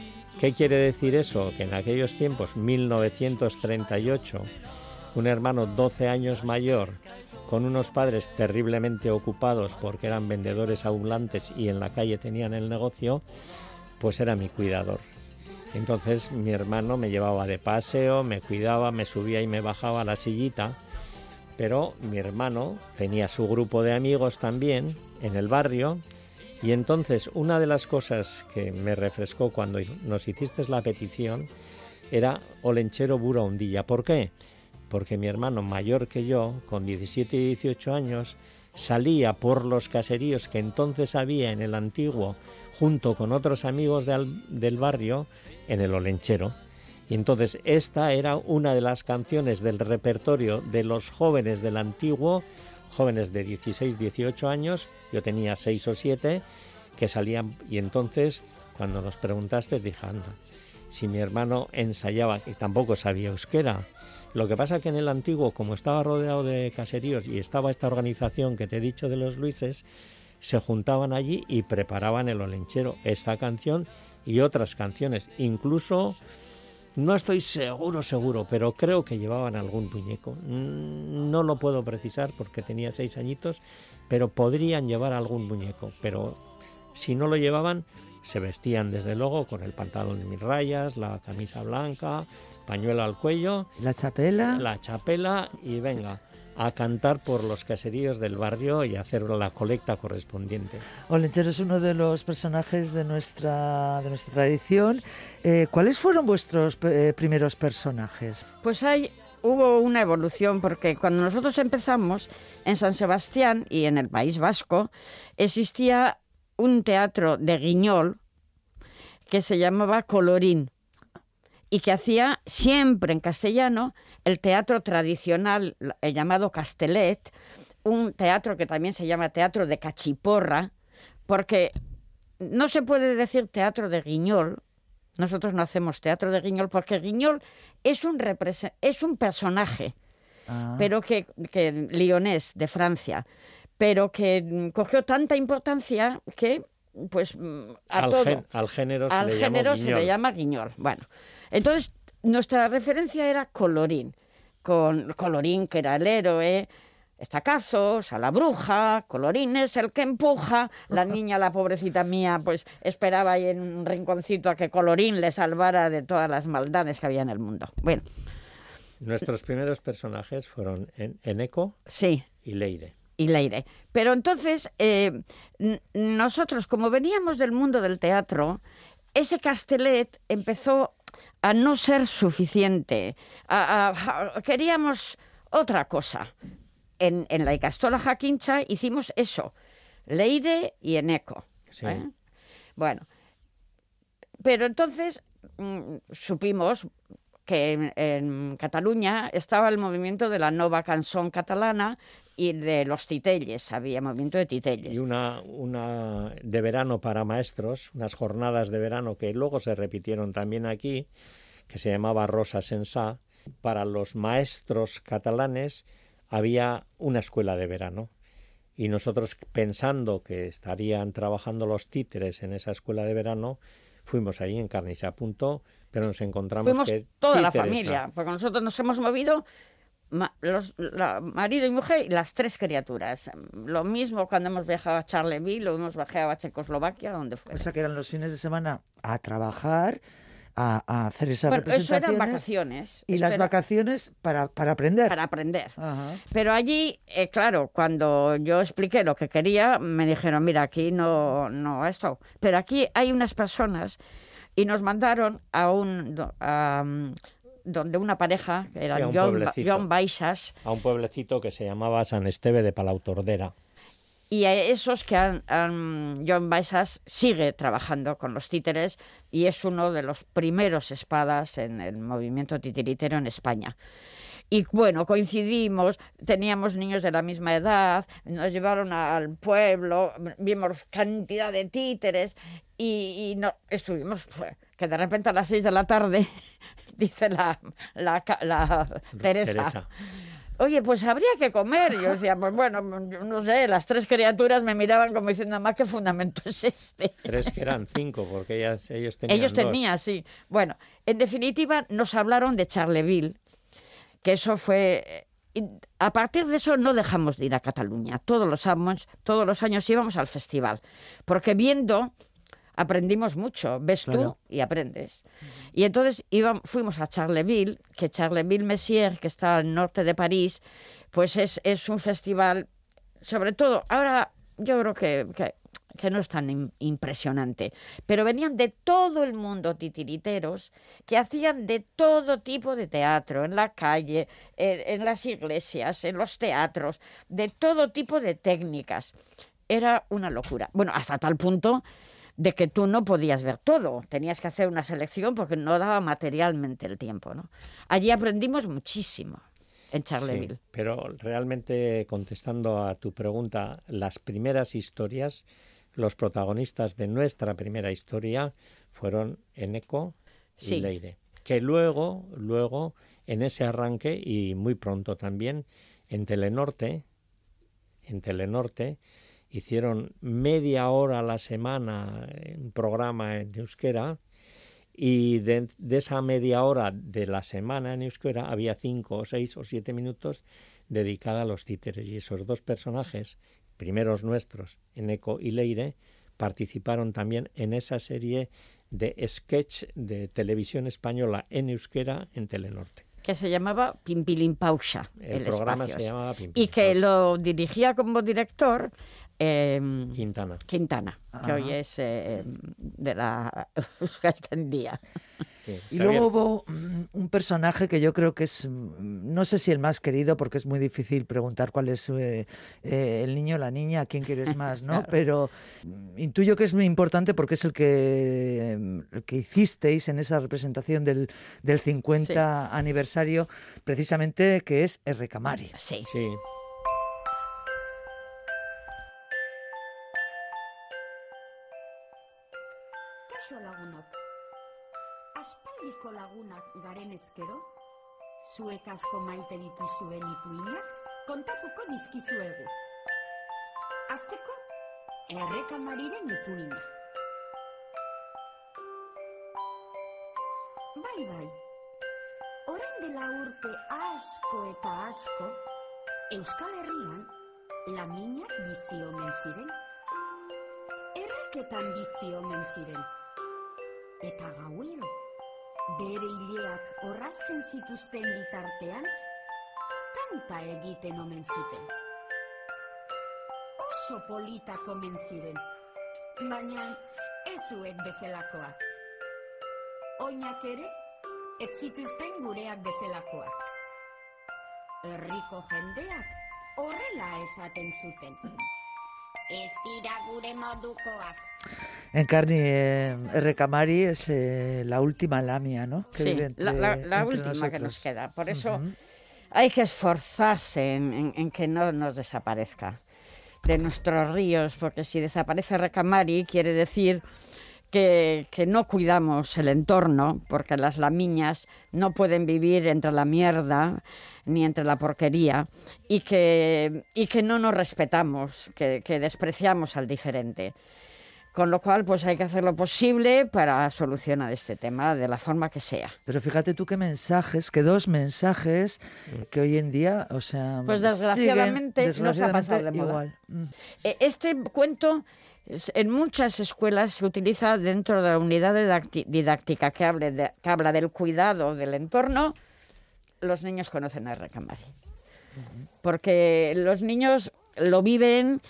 ¿Qué quiere decir eso? Que en aquellos tiempos, 1938, un hermano 12 años mayor, con unos padres terriblemente ocupados porque eran vendedores ambulantes y en la calle tenían el negocio, pues era mi cuidador. Entonces mi hermano me llevaba de paseo, me cuidaba, me subía y me bajaba a la sillita pero mi hermano tenía su grupo de amigos también en el barrio Y entonces, una de las cosas que me refrescó cuando nos hiciste la petición era Olenchero Bura Hundilla. ¿Por qué? Porque mi hermano mayor que yo, con 17 y 18 años, salía por los caseríos que entonces había en el antiguo, junto con otros amigos del barrio, en el Olenchero. Y entonces esta era una de las canciones del repertorio de los jóvenes del antiguo, jóvenes de 16, 18 años, yo tenía 6 o 7, que salían y entonces cuando nos preguntaste dije, anda, si mi hermano ensayaba, y tampoco sabía euskera, lo que pasa que en el antiguo, como estaba rodeado de caseríos y estaba esta organización que te he dicho de los Luises, se juntaban allí y preparaban el olenchero, esta canción y otras canciones. Incluso, no estoy seguro, seguro, pero creo que llevaban algún muñeco. Mm, No lo puedo precisar porque tenía seis añitos, pero podrían llevar algún muñeco. Pero si no lo llevaban, se vestían desde luego con el pantalón de mil rayas, la camisa blanca, pañuelo al cuello, La chapela. la chapela y venga a cantar por los caseríos del barrio y hacer la colecta correspondiente. Olenchero es uno de los personajes de nuestra, de nuestra tradición. Eh, ¿Cuáles fueron vuestros eh, primeros personajes? Pues hay, hubo una evolución porque cuando nosotros empezamos en San Sebastián y en el País Vasco existía un teatro de Guiñol que se llamaba Colorín y que hacía siempre en castellano el teatro tradicional el llamado Castellet, un teatro que también se llama teatro de cachiporra, porque no se puede decir teatro de Guiñol, nosotros no hacemos teatro de Guiñol porque Guiñol es un, es un personaje, Ah. pero que, que lionés de Francia, pero que cogió tanta importancia que pues mm, a al, todo gen- al género se al le género se le llama guiñol. Bueno, entonces nuestra referencia era Colorín, con Colorín que era el héroe, estacazos, a la bruja, Colorín es el que empuja, la niña, la pobrecita mía, pues esperaba ahí en un rinconcito a que Colorín le salvara de todas las maldades que había en el mundo. Bueno, Nuestros primeros personajes fueron en- Eneco sí, y Leire. y Leire. Pero entonces, eh, nosotros, como veníamos del mundo del teatro, ese castellet empezó a no ser suficiente. A- a- a- queríamos otra cosa. En, en la Icastola Jaquincha hicimos eso, Leire y Eneco. Sí. ¿eh? Bueno, pero entonces mm, supimos que en, en Cataluña estaba el movimiento de la nova canción catalana y de los titelles, había movimiento de titelles. Y una, una de verano para maestros, unas jornadas de verano que luego se repitieron también aquí, que se llamaba Rosa Sensá. Para los maestros catalanes había una escuela de verano. Y nosotros, pensando que estarían trabajando los títeres en esa escuela de verano, fuimos ahí en carne y se apuntó, pero nos encontramos Fuimos que toda la no. familia, porque nosotros nos hemos movido ma- los, la- marido y mujer y las tres criaturas. Lo mismo cuando hemos viajado a Charleville, lo hemos viajado a Checoslovaquia, donde fuera. O sea, que eran los fines de semana a trabajar, a, a hacer esas bueno, eso eran vacaciones. Y las vacaciones para, para aprender. Para aprender. Ajá. Pero allí, eh, claro, cuando yo expliqué lo que quería, me dijeron, mira, aquí no, no esto. Pero aquí hay unas personas y nos mandaron a un... a, mm, donde una pareja, que Sí, eran un John. John Baixas, a un pueblecito que se llamaba San Esteve de Palautordera. y a esos que han, han- John Baixas sigue trabajando con los títeres y es uno de los primeros espadas en el movimiento titiritero en España. Y bueno, coincidimos, teníamos niños de la misma edad, nos llevaron al pueblo, vimos cantidad de títeres y, y no, estuvimos, que de repente a las seis de la tarde, dice la, la, ca- la Teresa, Teresa. Oye, pues habría que comer. Yo decía, pues bueno, yo no sé, las tres criaturas me miraban como diciendo, mamá, ¿qué fundamento es este? Tres que eran cinco, porque ellas, ellos tenían Ellos dos. tenían, sí. Bueno, en definitiva, nos hablaron de Charleville, que eso fue... eh, y A partir de eso no dejamos de ir a Cataluña. Todos los años, todos los años íbamos al festival, porque viendo aprendimos mucho. Ves Claro. tú y aprendes. Y entonces íbamos, fuimos a Charleville, que Charleville-Messier, que está al norte de París, pues es, es un festival, sobre todo, ahora yo creo que, que que no es tan im- impresionante, pero venían de todo el mundo titiriteros que hacían de todo tipo de teatro, en la calle, en, en las iglesias, en los teatros, de todo tipo de técnicas. Era una locura. Bueno, hasta tal punto de que tú no podías ver todo, tenías que hacer una selección porque no daba materialmente el tiempo. ¿no? Allí aprendimos muchísimo en Charleville. Sí, pero realmente contestando a tu pregunta, las primeras historias, los protagonistas de nuestra primera historia fueron Eneco y Sí. Leire, que luego, luego, en ese arranque y muy pronto también, en Telenorte, en Telenorte, hicieron media hora a la semana un programa en euskera y de, de esa media hora de la semana en euskera había cinco o seis o siete minutos dedicada a los títeres y esos dos personajes, primeros nuestros, Eneco y Leire, participaron también en esa serie de sketch de televisión española en euskera en Telenorte. que se llamaba Pimpilín Pausa. El programa se llamaba Pimpilín Y que lo dirigía como director eh, Quintana. Quintana, que hoy es eh, de la Euskal Día. Sí, Y luego hubo mm, un personaje que yo creo que es, mm, no sé si el más querido, porque es muy difícil preguntar cuál es eh, eh, el niño o la niña, a quién quieres más, ¿no? Claro. Pero mm, intuyo que es muy importante porque es el que, el que hicisteis en esa representación del, del 50 aniversario, precisamente que es R. Camari. Sí. Sí, ezkero, zuek asko maite dituzuen ipuinak kontatuko dizkizuegu. Azteko, errekamariren ipuina. Bai, bai. Orain dela urte asko eta asko, Euskal Herrian, laminak bizi omen ziren. Erreketan bizi omen ziren. Eta gauero, bere hileak orrazten zituzten bitartean, kanta egiten omen zuten. Oso politak omen ziren, baina ez zuek bezalakoak. Oinak ere, ez zituzten gureak bezalakoak. Herriko jendeak horrela esaten zuten. Ez dira gure modukoak. Encarni, eh, R. Camari es eh, la última lamia, ¿no? Que Sí, vive la, la- entre- la entre última que nos queda. Por eso hay que esforzarse en, en- en que no nos desaparezca de nuestros ríos, porque si desaparece Recamari quiere decir que, que no cuidamos el entorno, porque las lamiñas no pueden vivir entre la mierda ni entre la porquería, y que, y que no nos respetamos, que, que despreciamos al diferente. Con lo cual, pues hay que hacer lo posible para solucionar este tema de la forma que sea. Pero fíjate tú qué mensajes, que dos mensajes que hoy en día, o sea, Pues siguen, desgraciadamente nos ha pasado de moda. igual. Mm. Eh, Este cuento en muchas escuelas se utiliza dentro de la unidad didáctica que, hable de- que habla del cuidado del entorno. Los niños conocen a Recamari. Porque los niños lo viven,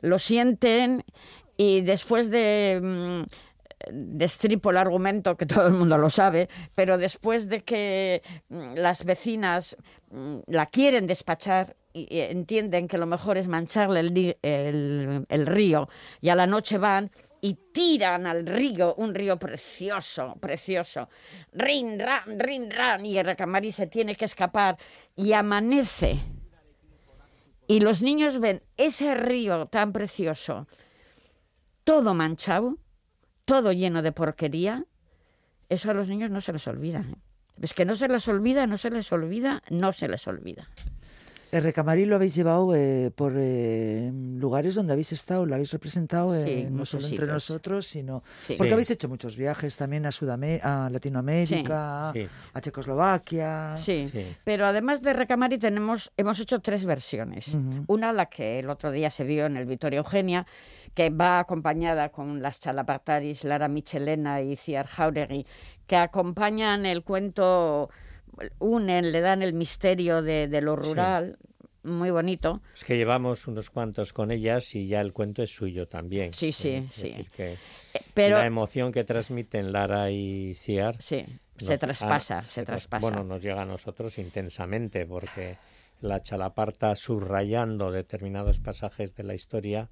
lo sienten y después de... mm, destripo el argumento que todo el mundo lo sabe, pero después de que mm, las vecinas mm, la quieren despachar y, entienden que lo mejor es mancharle el río y a la noche van y tiran al río, un río precioso, precioso, rin, ran, rin, ran, y el recamari se tiene que escapar y amanece. Y los niños ven ese río tan precioso, todo manchado, todo lleno de porquería, eso a los niños no se les olvida. ¿eh? Es que no se les olvida, no se les olvida, no se les olvida. El Recamarí lo habéis llevado eh, por eh, lugares donde habéis estado, lo habéis representado eh, Sí, no solo entre sitios. nosotros, sino Sí. porque Sí. habéis hecho muchos viajes también a Sudamérica, a Latinoamérica, Sí. a Checoslovaquia. Sí. Sí. Pero además de Recamari tenemos, hemos hecho tres versiones. Una, la que el otro día se vio en el Vittorio Eugenia, que va acompañada con las chalapartaris Lara Michelena y Ciar Jauregui, que acompañan el cuento, unen, le dan el misterio de, de lo rural, muy bonito. Es que llevamos unos cuantos con ellas y ya el cuento es suyo también. Sí, sí, es sí. decir, que Eh, Pero la emoción que transmiten Lara y Ciar sí, nos- se traspasa, ah, se tras- traspasa. Bueno, nos llega a nosotros intensamente porque la chalaparta subrayando determinados pasajes de la historia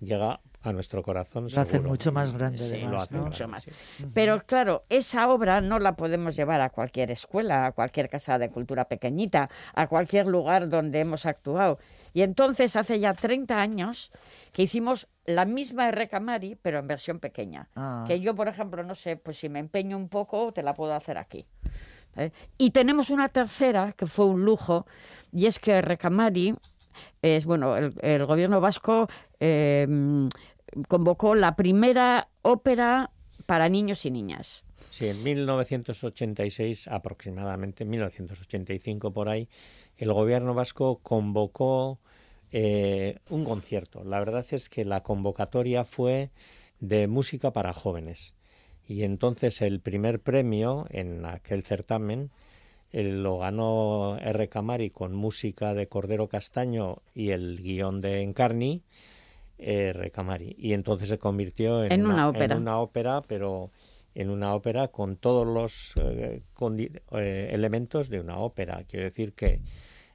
llega a nuestro corazón. Lo seguro. mucho más grande, Sí, además, lo hace Mucho más. sí. Pero claro, esa obra no la podemos llevar a cualquier escuela, a cualquier casa de cultura pequeñita, a cualquier lugar donde hemos actuado. Y entonces hace ya 30 años que hicimos la misma Recamari, pero en versión pequeña. Ah. Que yo, por ejemplo, no sé, pues si me empeño un poco, te la puedo hacer aquí. ¿eh? Y tenemos una tercera que fue un lujo, y es que Recamari es, bueno, el, el gobierno vasco eh, convocó la primera ópera para niños y niñas. Sí, en 1986 aproximadamente, 1985 por ahí, el gobierno vasco convocó eh, un concierto. La verdad es que la convocatoria fue de música para jóvenes. Y entonces el primer premio en aquel certamen eh, lo ganó R. Camari con música de Cordero Castaño y el guion de Encarni. R. Camari. Y entonces se convirtió en, En una ópera. en una ópera, pero en una ópera con todos los eh, eh, elementos de una ópera. Quiero decir que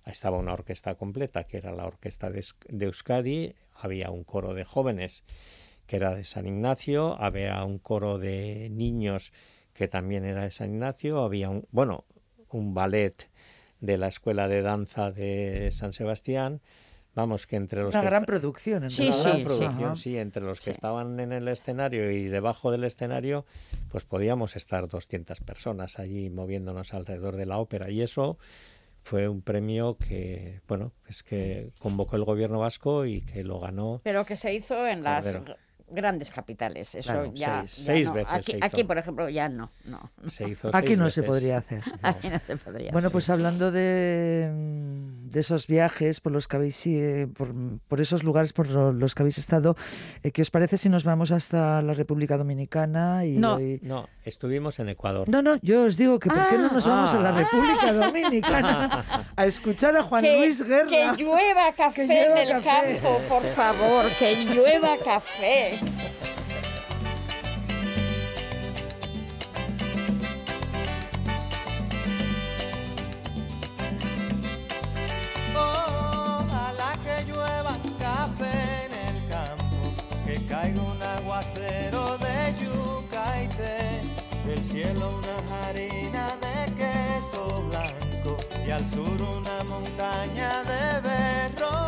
estaba una orquesta completa, que era la orquesta de, de Euskadi, había un coro de jóvenes que era de San Ignacio, había un coro de niños que también era de San Ignacio, había un, bueno, un ballet de la Escuela de Danza de San Sebastián. Vamos, que entre los Una que gran producción. en Sí, gran sí, producción, Ajá. sí, entre los que Sí. estaban en el escenario y debajo del escenario, pues podíamos estar 200 personas allí moviéndonos alrededor de la ópera. Y eso fue un premio que, bueno, es que convocó el gobierno vasco y que lo ganó. Pero que se hizo en las Cordero. Grandes capitales. Eso Claro, ya, seis- ya seis no. veces Aquí, se hizo. aquí, por ejemplo, ya no. no. Se hizo Aquí no se podría hacer. Aquí no se podría. Bueno, hacer. pues hablando de, de esos viajes por los que habéis eh, por, por esos lugares por lo- los que habéis estado, eh, ¿qué os parece si nos vamos hasta la República Dominicana y No. hoy- No, estuvimos en Ecuador. No, no, yo os digo que ¿por qué no nos vamos a la Ah. República Dominicana a escuchar a Juan que, Luis Guerra? que llueva café llueva en el café. campo, por favor, que llueva café. Ojalá que llueva café en el campo, que caiga un aguacero de yuca y té, del cielo una harina de queso blanco y al sur una montaña de berro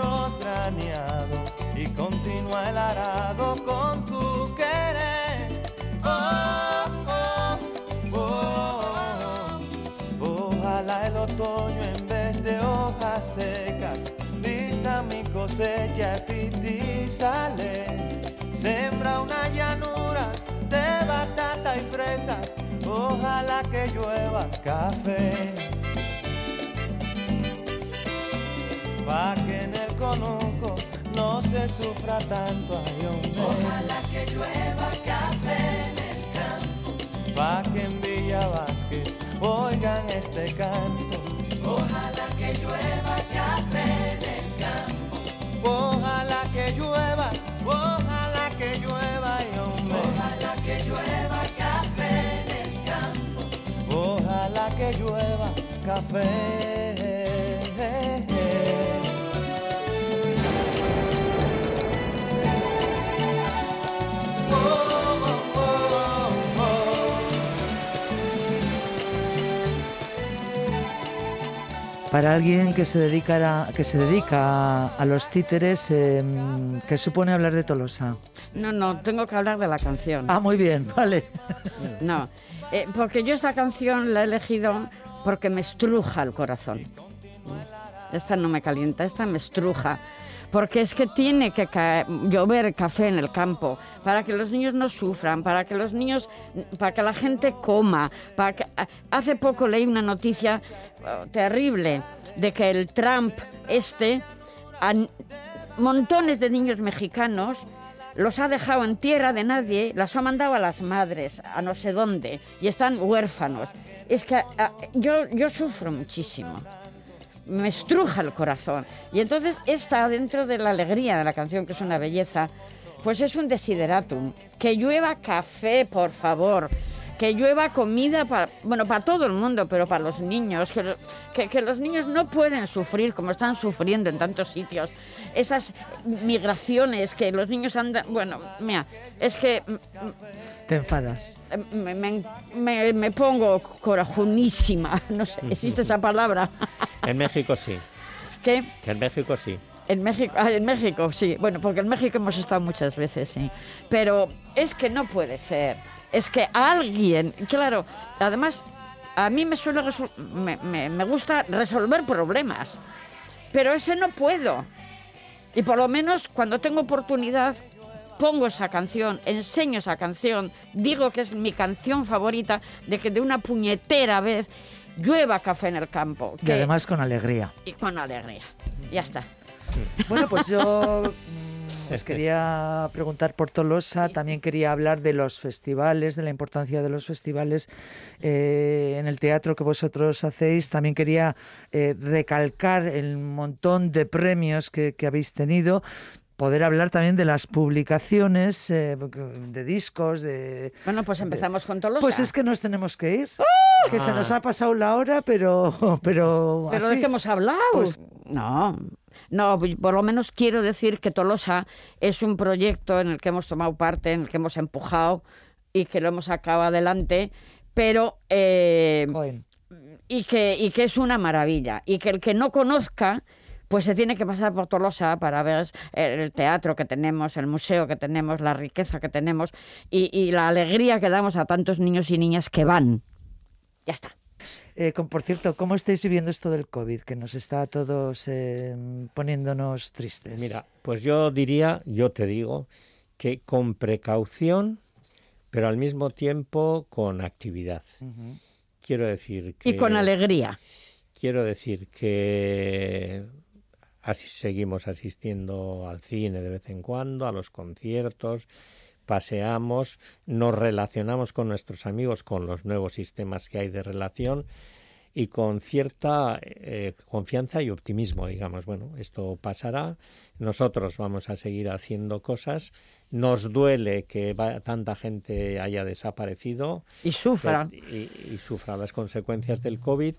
arroz y continúa el arado con tu querer. Oh, oh, oh, oh. Ojalá el otoño en vez de hojas secas vista mi cosecha y sale. Sembra una llanura de batata y fresas. Ojalá que llueva café. Pa' que en el no se sufra tanto. ay, hombre. Ojalá que llueva café en el campo. Pa' que en Villa Vázquez oigan este canto. Ojalá que llueva café en el campo. Ojalá que llueva, ojalá que llueva, ay, hombre. Ojalá que llueva café en el campo. Ojalá que llueva café. Para alguien que se dedicara, que se dedica a, los títeres, eh, ¿qué supone hablar de Tolosa? No, no, tengo que hablar de la canción. Ah, muy bien, vale. No, eh, porque yo esta canción la he elegido porque me estruja el corazón. esta no me calienta, esta me estruja. Porque es que tiene que caer- llover café en el campo para que los niños no sufran, para que los niños, para que la gente coma. Para que... Hace poco leí una noticia oh, terrible de que el Trump este a montones de niños mexicanos los ha dejado en tierra de nadie, las ha mandado a las madres, a no sé dónde, y están huérfanos. Es que ah, yo, yo sufro muchísimo. Me estruja el corazón. Y entonces esta, dentro de la alegría de la canción, que es una belleza, pues es un desideratum. Que llueva café, por favor. Que llueva comida para, bueno, para todo el mundo, pero para los niños. Que, que, que los niños no pueden sufrir como están sufriendo en tantos sitios. Esas migraciones que los niños andan... Bueno, mira, es que Te enfadas. me, me- me- me pongo corajunísima. No sé, ¿existe esa palabra? En México sí, ¿Qué? que en México sí. En México, ah, en México, sí. Bueno, porque en México hemos estado muchas veces, sí. Pero es que no puede ser. Es que alguien, claro, además, a mí me suele me, me- me gusta resolver problemas, pero ese no puedo. Y por lo menos cuando tengo oportunidad, pongo esa canción, enseño esa canción, digo que es mi canción favorita, de que de una puñetera vez llueva café en el campo. Y además con alegría. y con alegría. Ya está. Bueno, pues yo mm, os quería preguntar por Tolosa, también quería hablar de los festivales, de la importancia de los festivales eh, en el teatro que vosotros hacéis. También quería eh, recalcar el montón de premios que, que habéis tenido. Poder hablar también de las publicaciones eh, de discos, de... Bueno, pues empezamos con Tolosa. Pues es que nos tenemos que ir. Que se nos ha pasado la hora, pero... Pero, Pero así. de qué hemos hablado. Pues- No, no, por lo menos quiero decir que Tolosa es un proyecto en el que hemos tomado parte, en el que hemos empujado y que lo hemos sacado adelante, pero eh, y que, y que es una maravilla. Y que el que no conozca, pues se tiene que pasar por Tolosa para ver el teatro que tenemos, el museo que tenemos, la riqueza que tenemos y, y la alegría que damos a tantos niños y niñas que van. Ya está. Eh, con- por cierto, ¿cómo estáis viviendo esto del COVID? Que nos está a todos eh, poniéndonos tristes. Mira, pues yo diría, yo te digo, que con precaución, pero al mismo tiempo con actividad. Quiero decir que... Y con alegría. Quiero decir que así seguimos asistiendo al cine de vez en cuando, a los conciertos, paseamos, nos relacionamos con nuestros amigos con los nuevos sistemas que hay de relación y con cierta eh, confianza y optimismo, digamos, bueno, esto pasará, nosotros vamos a seguir haciendo cosas, nos duele que va- tanta gente haya desaparecido, Y sufra. y, y sufra las consecuencias del COVID,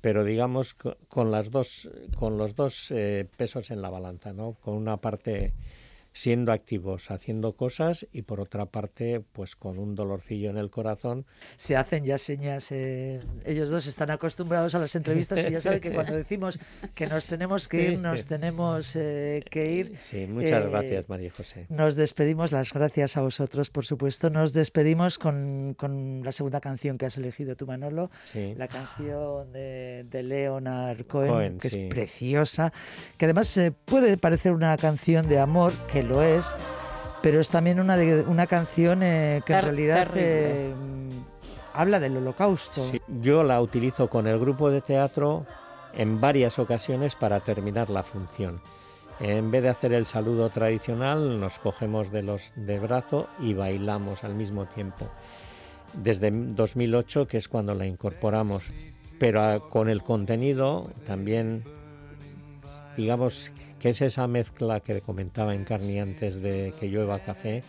pero digamos co- con las dos, con los dos eh, pesos en la balanza, ¿no? Con una parte siendo activos, haciendo cosas y por otra parte, pues con un dolorcillo en el corazón. Se hacen ya señas. eh, ellos dos están acostumbrados a las entrevistas y ya saben que cuando decimos que nos tenemos que ir, nos tenemos eh, que ir. Sí, muchas Eh, gracias, María José. Nos despedimos, las gracias a vosotros, por supuesto. Nos despedimos con, con la segunda canción que has elegido tú, Manolo. Sí. La canción de, de Leonard Cohen, Cohen, que sí. es preciosa, que además puede parecer una canción de amor, que lo es, pero es también una, de, una canción eh, que en Ter- realidad terrible. eh, habla del holocausto. Sí, Yo la utilizo con el grupo de teatro en varias ocasiones para terminar la función. En vez de hacer el saludo tradicional, nos cogemos de los de brazo y bailamos al mismo tiempo. Desde 2008, que es cuando la incorporamos, pero ah, con el contenido también, digamos que es esa mezcla que comentaba Encarni antes de que llueva café,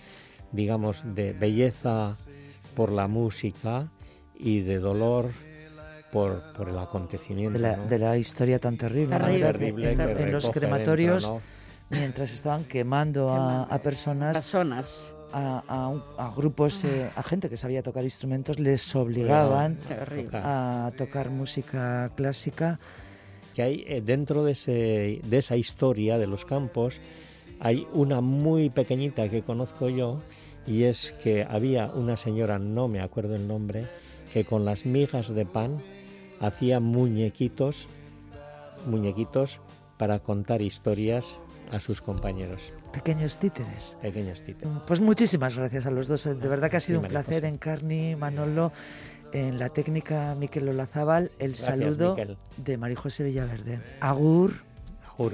digamos de belleza por la música y de dolor por, por el acontecimiento. De la, ¿no? de la historia tan terrible, ¿no? Terrible, en, que en los crematorios, dentro, ¿no? mientras estaban quemando a, a personas, Personas. a, a un- a grupos, eh, a gente que sabía tocar instrumentos, les obligaban a tocar música clásica. Que hay eh, dentro de, ese, de esa historia de los campos, hay una muy pequeñita que conozco yo, y es que había una señora, no me acuerdo el nombre, que con las migas de pan hacía muñequitos muñequitos para contar historias a sus compañeros. Pequeños títeres. Pequeños títeres. Pues muchísimas gracias a los dos. De verdad que ha sido Sí, un placer José. en Carni, Manolo, en la técnica Miquel Olazábal, el Gracias, saludo Miquel. de María José Villaverde. Agur. Agur.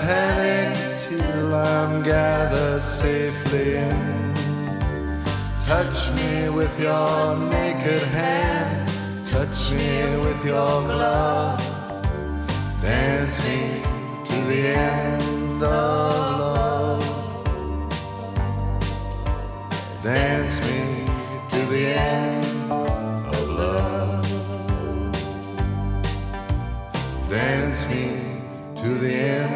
panic till I'm gathered safely in. Touch me with your naked hand, touch me with your glove. Dance me to the end of love. Dance me to the end of love. Dance me to the end.